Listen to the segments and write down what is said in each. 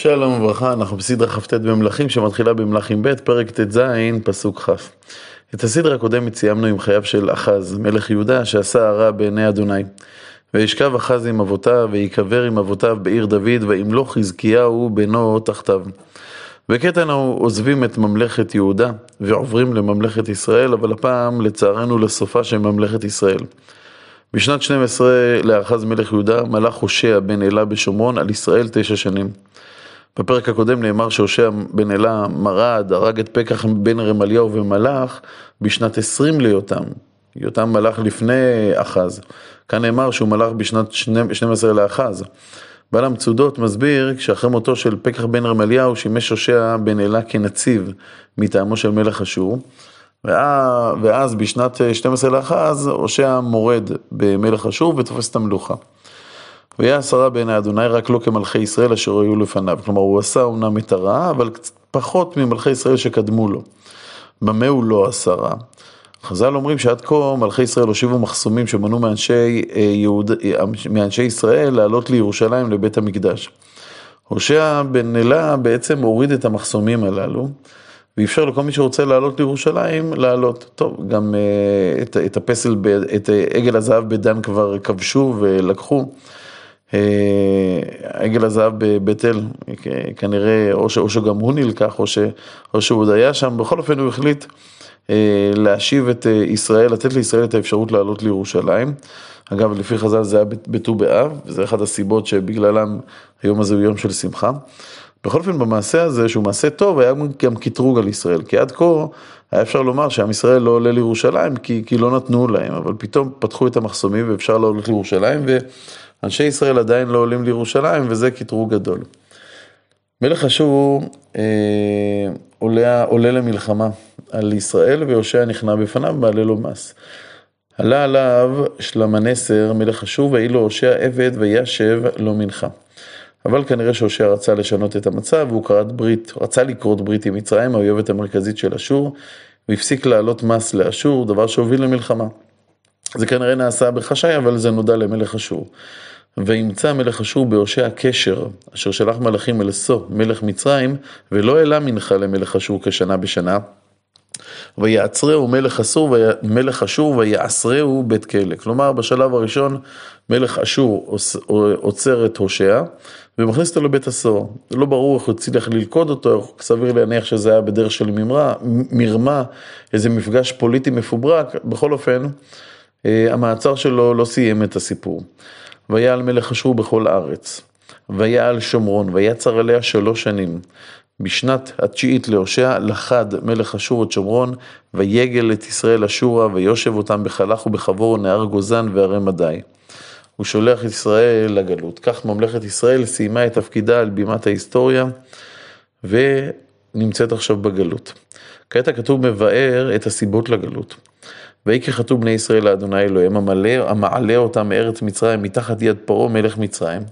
שלום וברכה, אנחנו בסדרה כ"ט במלכים שמתחילה במלכים ב', פרק ט"ז, פסוק כ'. את הסדרה הקודמת סיימנו עם חייו של אחז, מלך יהודה, שעשה הרע בעיני אדוני. וישכב אחז עם אבותיו, ויקבר עם אבותיו בעיר דוד, וימלוך חזקיהו בנו תחתיו. בקטע אנחנו עוזבים את ממלכת יהודה, ועוברים לממלכת ישראל, אבל הפעם לצערנו לסופה של ממלכת ישראל. בשנת 12 לאחז מלך יהודה מלך הושע בן אלה בשומרון על ישראל תשע שנים. בפרק הקודם נאמר שהושע בן אלה מרד, הרג את פקח בן רמליהו ומלך בשנת 20 ליותם. יותם מלך לפני אחז. כאן נאמר שהוא מלך בשנת 12 לאחז. בעל המצודות מסביר שאחרי מותו של פקח בן רמליהו שימש הושע בן אלה כנציב מטעמו של מלך אשור. ואז בשנת 12 לאחז הושע מורד במלך אשור ותופס את המלוכה. והיה עשרה בעיני אדוני רק לא כמלכי ישראל אשר היו לפניו. כלומר, הוא עשה אומנם את הרע, אבל פחות ממלכי ישראל שקדמו לו. במה הוא לא עשה רע? חז"ל אומרים שעד כה מלכי ישראל הושיבו מחסומים שמנעו מאנשי, אה, יהוד, אה, מאנשי ישראל לעלות לירושלים לבית המקדש. הושע בן אלה בעצם הוריד את המחסומים הללו, ואפשר לכל מי שרוצה לעלות לירושלים לעלות. טוב, גם את, את הפסל, את עגל הזהב בדן כבר כבשו ולקחו. אה, עגל הזהב בבית אל, כנראה או, ש, או שגם הוא נלקח או, ש, או שהוא עוד היה שם, בכל אופן הוא החליט אה, להשיב את אה, ישראל, לתת לישראל את האפשרות לעלות לירושלים. אגב, לפי חז"ל זה היה בט"ו באב, וזה אחת הסיבות שבגללם היום הזה הוא יום של שמחה. בכל אופן, במעשה הזה, שהוא מעשה טוב, היה גם קטרוג על ישראל, כי עד כה היה אפשר לומר שעם ישראל לא עולה לירושלים כי, כי לא נתנו להם, אבל פתאום פתחו את המחסומים ואפשר לעלות לירושלים, ו... אנשי ישראל עדיין לא עולים לירושלים וזה קטרוג גדול. מלך אשור אה, עולה, עולה למלחמה על ישראל ויושע נכנע בפניו מעלה לו מס. עלה עליו שלמנסר מלך אשור ויהי לו הושע עבד וישב לו מנחה. אבל כנראה שהושע רצה לשנות את המצב והוא כרת ברית, רצה לכרות ברית עם מצרים, האויבת המרכזית של אשור, והפסיק להעלות מס לאשור, דבר שהוביל למלחמה. זה כנראה נעשה בחשאי, אבל זה נודע למלך אשור. וימצא מלך אשור בהושע קשר, אשר שלח מלאכים אל סו, מלך מצרים, ולא העלה מנחה למלך אשור כשנה בשנה. ויעצרהו מלך אסור, מלך אשור ויעשרהו בית כלא. כלומר, בשלב הראשון מלך אשור עוצר את הושע ומכניס אותו לבית הסוהר. לא ברור איך הוא הצליח ללכוד אותו, סביר להניח שזה היה בדרך של מרמה, מרמה, איזה מפגש פוליטי מפוברק, בכל אופן, המעצר שלו לא סיים את הסיפור. ויעל מלך אשור בכל הארץ. ויעל שומרון, ויצר עליה שלוש שנים. בשנת התשיעית להושע, לחד מלך אשור את שומרון, ויגל את ישראל אשורה, ויושב אותם בחלך ובחבור נהר גוזן והרי מדי. הוא שולח את ישראל לגלות. כך ממלכת ישראל סיימה את תפקידה על בימת ההיסטוריה, ונמצאת עכשיו בגלות. כעת הכתוב מבאר את הסיבות לגלות. ויהי ככתוב בני ישראל לאדוני אלוהים, המעלה, המעלה אותם מארץ מצרים מתחת יד פרעה מלך מצרים,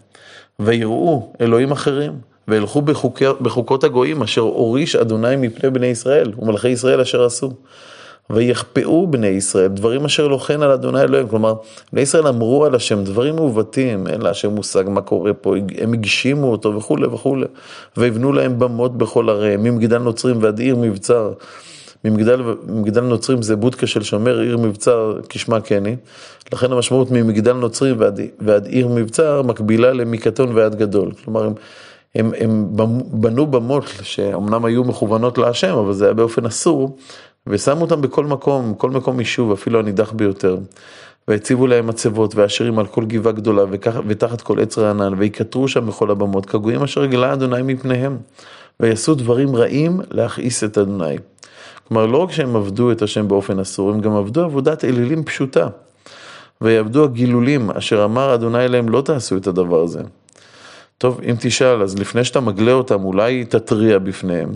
ויראו אלוהים אחרים, וילכו בחוקי, בחוקות הגויים אשר הוריש אדוני מפני בני ישראל, ומלכי ישראל אשר עשו. ויכפאו בני ישראל, דברים אשר לא כן על אדוני אלוהים. כלומר, בני ישראל אמרו על השם דברים מעוותים, אין להשם מושג מה קורה פה, הם הגשימו אותו וכולי וכולי. ויבנו להם במות בכל עריהם, ממגדל נוצרים ועד עיר מבצר. ממגדל, ממגדל נוצרים זה בודקה של שומר עיר מבצר כשמה קני, לכן המשמעות ממגדל נוצרים ועד, ועד עיר מבצר מקבילה למקטון ועד גדול. כלומר, הם, הם, הם בנו במות שאומנם היו מכוונות להשם, אבל זה היה באופן אסור, ושמו אותם בכל מקום, כל מקום יישוב, אפילו הנידח ביותר. והציבו להם מצבות ועשירים על כל גבעה גדולה וכך, ותחת כל עץ רענן, ויקטרו שם בכל הבמות, כגויים אשר גלה אדוני מפניהם, ויעשו דברים רעים להכעיס את אדוני. כלומר, לא רק שהם עבדו את השם באופן אסור, הם גם עבדו עבודת אלילים פשוטה. ויעבדו הגילולים, אשר אמר אדוני להם, לא תעשו את הדבר הזה. טוב, אם תשאל, אז לפני שאתה מגלה אותם, אולי תתריע בפניהם.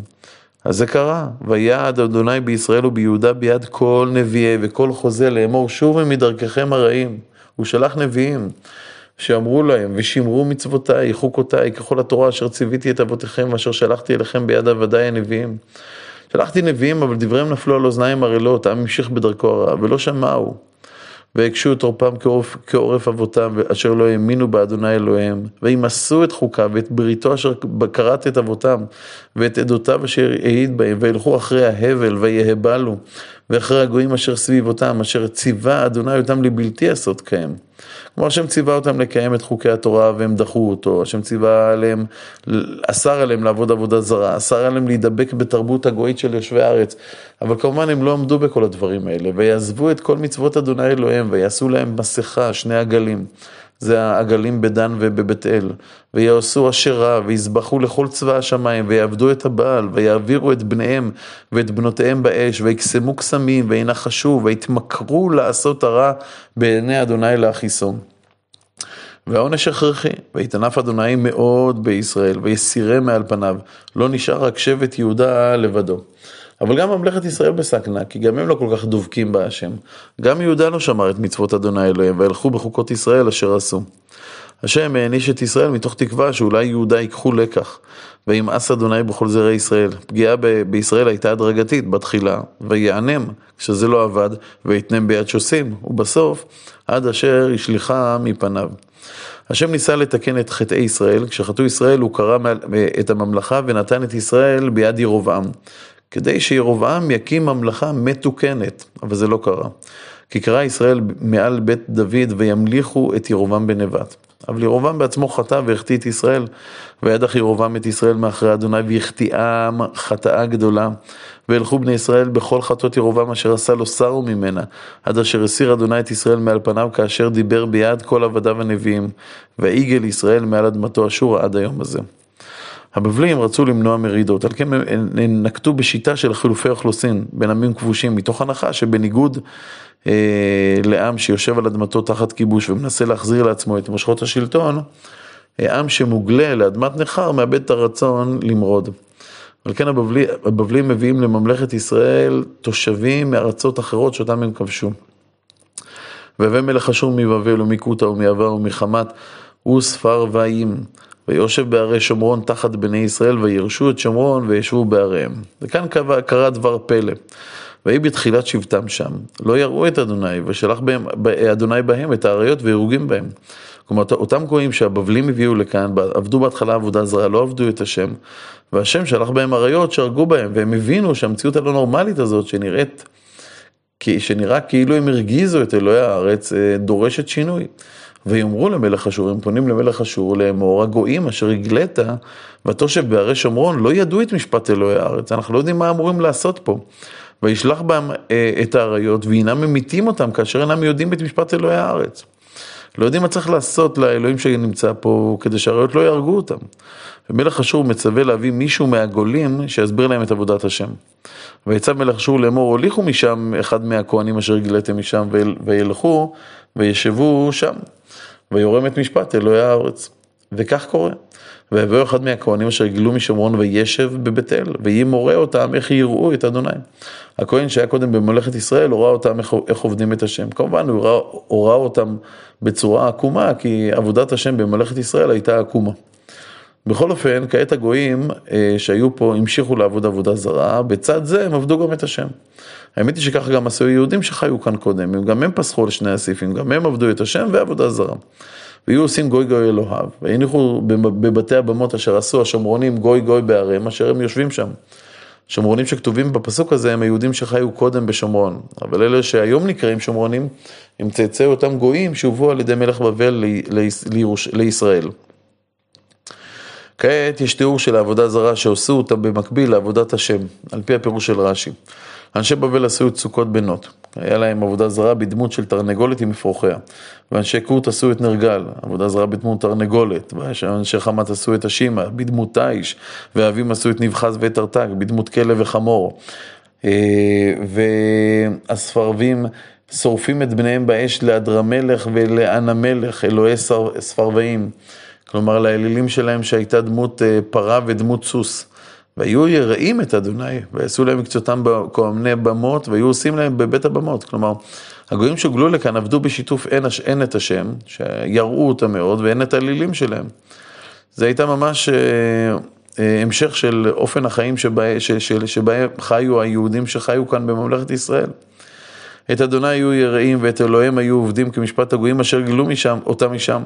אז זה קרה, ויעד אדוני בישראל וביהודה ביד כל נביאי וכל חוזה לאמור שובו מדרככם הרעים. הוא שלח נביאים שאמרו להם, ושמרו מצוותיי, חוקותיי, ככל התורה אשר ציוויתי את אבותיכם ואשר שלחתי אליכם ביד עבדיי הנביאים. שלחתי נביאים, אבל דבריהם נפלו על אוזניים ערלות, העם המשיך בדרכו הרע, ולא שמעו. והקשו את עורפם כעורף, כעורף אבותם, אשר לא האמינו באדוני אלוהיהם, וימסו את חוקיו ואת בריתו אשר כרת את אבותם, ואת עדותיו אשר העיד בהם, וילכו אחרי ההבל ויהבלו, ואחרי הגויים אשר סביבותם, אשר ציווה אדוני אותם לבלתי עשות כהם. כלומר, השם ציווה אותם לקיים את חוקי התורה והם דחו אותו, השם ציווה עליהם, אסר עליהם לעבוד עבודה זרה, אסר עליהם להידבק בתרבות הגויית של יושבי הארץ, אבל כמובן הם לא עמדו בכל הדברים האלה, ויעזבו את כל מצוות אדוני אלוהים, ויעשו להם מסכה, שני עגלים. זה העגלים בדן ובבית אל, ויעשו אשרה, ויזבחו לכל צבא השמיים, ויעבדו את הבעל, ויעבירו את בניהם ואת בנותיהם באש, ויקסמו קסמים, וינחשו, ויתמכרו לעשות הרע בעיני אדוני להכיסו. והעונש הכרחי, ויתנף אדוני מאוד בישראל, ויסירם מעל פניו, לא נשאר רק שבט יהודה לבדו. אבל גם ממלכת ישראל בסכנה, כי גם הם לא כל כך דבקים בהשם. גם יהודה לא שמר את מצוות אדוני אלוהים, והלכו בחוקות ישראל אשר עשו. השם העניש את ישראל מתוך תקווה שאולי יהודה ייקחו לקח. וימאס אדוני בכל זרעי ישראל. פגיעה ב- בישראל הייתה הדרגתית בתחילה, ויענם כשזה לא עבד, ויתנם ביד שוסים, ובסוף, עד אשר השליכה מפניו. השם ניסה לתקן את חטאי ישראל, כשחטאו ישראל הוא קרא את הממלכה ונתן את ישראל ביד ירבעם. כדי שירובעם יקים ממלכה מתוקנת, אבל זה לא קרה. כי קרא ישראל מעל בית דוד וימליכו את ירובעם בנבט. אבל ירובעם בעצמו חטא והחטיא את ישראל, וידח ירובעם את ישראל מאחרי אדוני והחטיאם חטאה גדולה. וילכו בני ישראל בכל חטאות ירובעם אשר עשה לו שרו ממנה, עד אשר הסיר אדוני את ישראל מעל פניו כאשר דיבר ביד כל עבדיו הנביאים, ויגל ישראל מעל אדמתו אשורה עד היום הזה. הבבלים רצו למנוע מרידות, על כן הם נקטו בשיטה של חילופי אוכלוסין בין עמים כבושים, מתוך הנחה שבניגוד אה, לעם שיושב על אדמתו תחת כיבוש ומנסה להחזיר לעצמו את מושכות השלטון, אה, עם שמוגלה לאדמת נכר מאבד את הרצון למרוד. על כן הבבלי, הבבלים מביאים לממלכת ישראל תושבים מארצות אחרות שאותם הם כבשו. והבא מלך אשור מבבל ומכותא ומעבר ומחמת וספרוויים. ויושב בערי שומרון תחת בני ישראל, וירשו את שומרון וישבו בעריהם. וכאן קרה דבר פלא. ויהי בתחילת שבטם שם, לא יראו את אדוני, ושלח בהם, אדוני בהם את האריות והרוגים בהם. כלומר, אותם גויים שהבבלים הביאו לכאן, עבדו בהתחלה עבודה זרה, לא עבדו את השם, והשם שלח בהם אריות שהרגו בהם, והם הבינו שהמציאות הלא נורמלית הזאת, שנראית, שנראה כאילו הם הרגיזו את אלוהי הארץ, אה, דורשת שינוי. ויאמרו למלך אשור, הם פונים למלך אשור לאמור, הגויים אשר הגלית ותושב בערי שומרון לא ידעו את משפט אלוהי הארץ, אנחנו לא יודעים מה אמורים לעשות פה. וישלח בהם אה, את האריות והנם ממיתים אותם כאשר אינם יודעים את משפט אלוהי הארץ. לא יודעים מה צריך לעשות לאלוהים שנמצא פה כדי שהאריות לא יהרגו אותם. ומלך אשור מצווה להביא מישהו מהגולים שיסביר להם את עבודת השם. ויצא מלך אשור לאמור, הוליכו משם אחד מהכהנים אשר הגליתם משם וילכו וישבו שם. ויורם את משפט אלוהי הארץ. וכך קורה. ויבוא אחד מהכהנים אשר הגלו משומרון וישב בבית אל, ויהי מורה אותם איך יראו את אדוני. הכהן שהיה קודם בממלכת ישראל, הורה אותם איך, איך עובדים את השם. כמובן, הוא הורה, אותם בצורה עקומה, כי עבודת השם בממלכת ישראל הייתה עקומה. בכל אופן, כעת הגויים אה, שהיו פה המשיכו לעבוד עבודה זרה, בצד זה הם עבדו גם את השם. האמת היא שככה גם עשו יהודים שחיו כאן קודם, גם הם פסחו על שני הסעיפים, גם הם עבדו את השם ועבודה זרה. והיו עושים גוי גוי אלוהיו, והניחו בבתי הבמות אשר עשו השומרונים גוי גוי בעריהם, אשר הם יושבים שם. שומרונים שכתובים בפסוק הזה הם היהודים שחיו קודם בשומרון, אבל אלה שהיום נקראים שומרונים, הם צאצאי אותם גויים שהובאו על ידי מלך בבל לישראל. כעת יש תיאור של העבודה זרה שעשו אותה במקביל לעבודת השם, על פי הפירוש של רש"י. אנשי בבל עשו את סוכות בנות, היה להם עבודה זרה בדמות של תרנגולת עם אפרוחיה. ואנשי קורט עשו את נרגל, עבודה זרה בדמות תרנגולת. ואנשי חמת עשו את השימה, בדמות תיש. ואבים עשו את נבחז ואת תרתק, בדמות כלב וחמור. אה, והספרבים שורפים את בניהם באש לאדרמלך ולאנמלך, אלוהי ספרבאים. כלומר, לאלילים שלהם שהייתה דמות אה, פרה ודמות סוס. והיו יראים את אדוני, ועשו להם מקצותם כהמני במות, והיו עושים להם בבית הבמות. כלומר, הגויים שהוגלו לכאן עבדו בשיתוף אין, אין את השם, שיראו אותם מאוד, ואין את האלילים שלהם. זה הייתה ממש אה, אה, המשך של אופן החיים שבה חיו היהודים שחיו כאן בממלכת ישראל. את אדוני היו יראים ואת אלוהיהם היו עובדים כמשפט הגויים אשר גילו משם, אותם משם.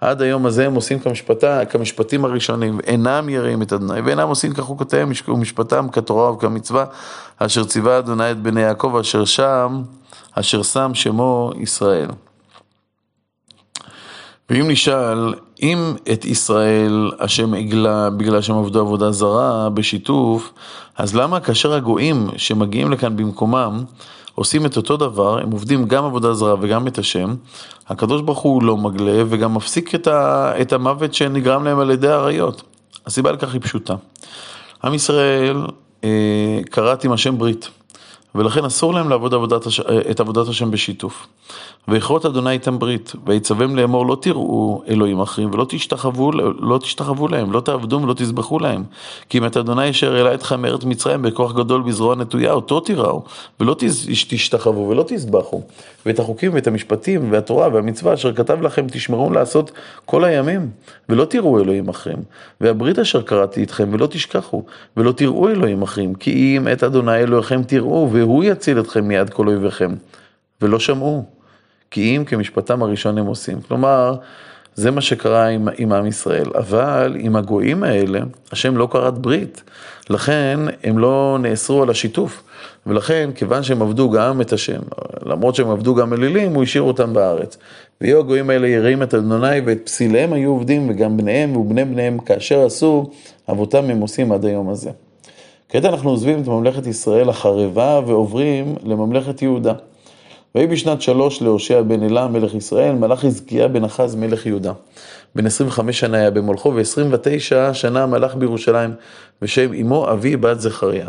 עד היום הזה הם עושים כמשפטה, כמשפטים הראשונים, אינם יראים את אדוני, ואינם עושים כחוקותיהם ומשפטם כתורה וכמצווה, אשר ציווה אדוני את בני יעקב, אשר שם, אשר שם שמו ישראל. ואם נשאל, אם את ישראל השם עגלה בגלל שהם עבדו עבודה זרה בשיתוף, אז למה כאשר הגויים שמגיעים לכאן במקומם עושים את אותו דבר, הם עובדים גם עבודה זרה וגם את השם, הקדוש ברוך הוא לא מגלה וגם מפסיק את, ה, את המוות שנגרם להם על ידי האריות. הסיבה לכך היא פשוטה. עם ישראל אה, כרת עם השם ברית. ולכן אסור להם לעבוד עבודת הש... את עבודת השם בשיתוף. ויכרות אדוני איתם ברית, ויצווים לאמור לא תראו אלוהים אחרים ולא תשתחוו, לא תשתחוו להם, לא תעבדו ולא תזבחו להם. כי אם את אדוני אשר העלה אתכם מארץ מצרים בכוח גדול בזרוע נטויה, אותו תיראו, ולא תשתחוו ולא תזבחו. ואת החוקים ואת המשפטים והתורה והמצווה אשר כתב לכם תשמרו לעשות כל הימים, ולא תראו אלוהים אחרים. והברית אשר קראתי איתכם ולא תשכחו, ולא תראו אלוהים אחרים, כי אם את אדוני אלוהיכם תראו, והוא יציל אתכם מיד כל אויביכם. ולא שמעו, כי אם כמשפטם הראשון הם עושים. כלומר, זה מה שקרה עם, עם עם ישראל. אבל עם הגויים האלה, השם לא כרת ברית. לכן הם לא נאסרו על השיתוף. ולכן, כיוון שהם עבדו גם את השם, למרות שהם עבדו גם אלילים, הוא השאיר אותם בארץ. ויהיו הגויים האלה יראים את אדוני ואת פסיליהם היו עובדים, וגם בניהם ובני בניהם, כאשר עשו, אבותם הם עושים עד היום הזה. כעת אנחנו עוזבים את ממלכת ישראל החרבה ועוברים לממלכת יהודה. ויהי בשנת שלוש להושע בן אלה מלך ישראל, מלך חזקיה בן אחז מלך יהודה. בן 25 שנה היה במולכו, ו-29 שנה מלך בירושלים, ושם אמו אבי בת זכריה.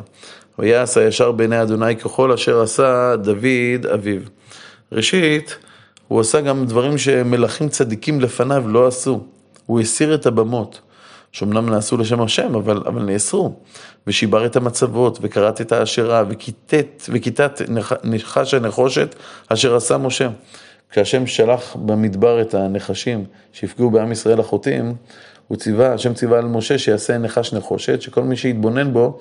ויעש הישר בעיני אדוני ככל אשר עשה דוד אביו. ראשית, הוא עשה גם דברים שמלכים צדיקים לפניו לא עשו. הוא הסיר את הבמות. שאומנם נעשו לשם השם, אבל, אבל נאסרו. ושיבר את המצבות, וכרת את האשרה, וכיתת, וכיתת נחש הנחושת, אשר עשה משה. כשהשם שלח במדבר את הנחשים שיפגעו בעם ישראל החוטאים, הוא ציווה, השם ציווה על משה שיעשה נחש נחושת, שכל מי שיתבונן בו,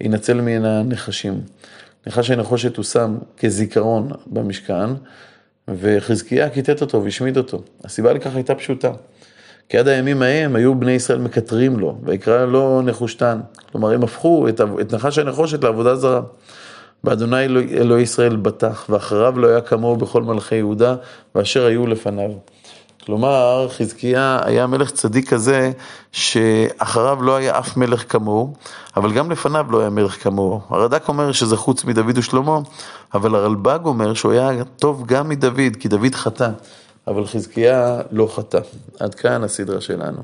ינצל מן הנחשים. נחש הנחושת הוא שם כזיכרון במשכן, וחזקיה כיתת אותו והשמיד אותו. הסיבה לכך הייתה פשוטה. כי עד הימים ההם היו בני ישראל מקטרים לו, ויקרא לו נחושתן. כלומר, הם הפכו את, את נחש הנחושת לעבודה זרה. באדוני אלוהי אלוה ישראל בטח, ואחריו לא היה כמוהו בכל מלכי יהודה, ואשר היו לפניו. כלומר, חזקיה היה מלך צדיק כזה, שאחריו לא היה אף מלך כמוהו, אבל גם לפניו לא היה מלך כמוהו. הרד"ק אומר שזה חוץ מדוד ושלמה, אבל הרלב"ג אומר שהוא היה טוב גם מדוד, כי דוד חטא. אבל חזקיה לא חטא. עד כאן הסדרה שלנו.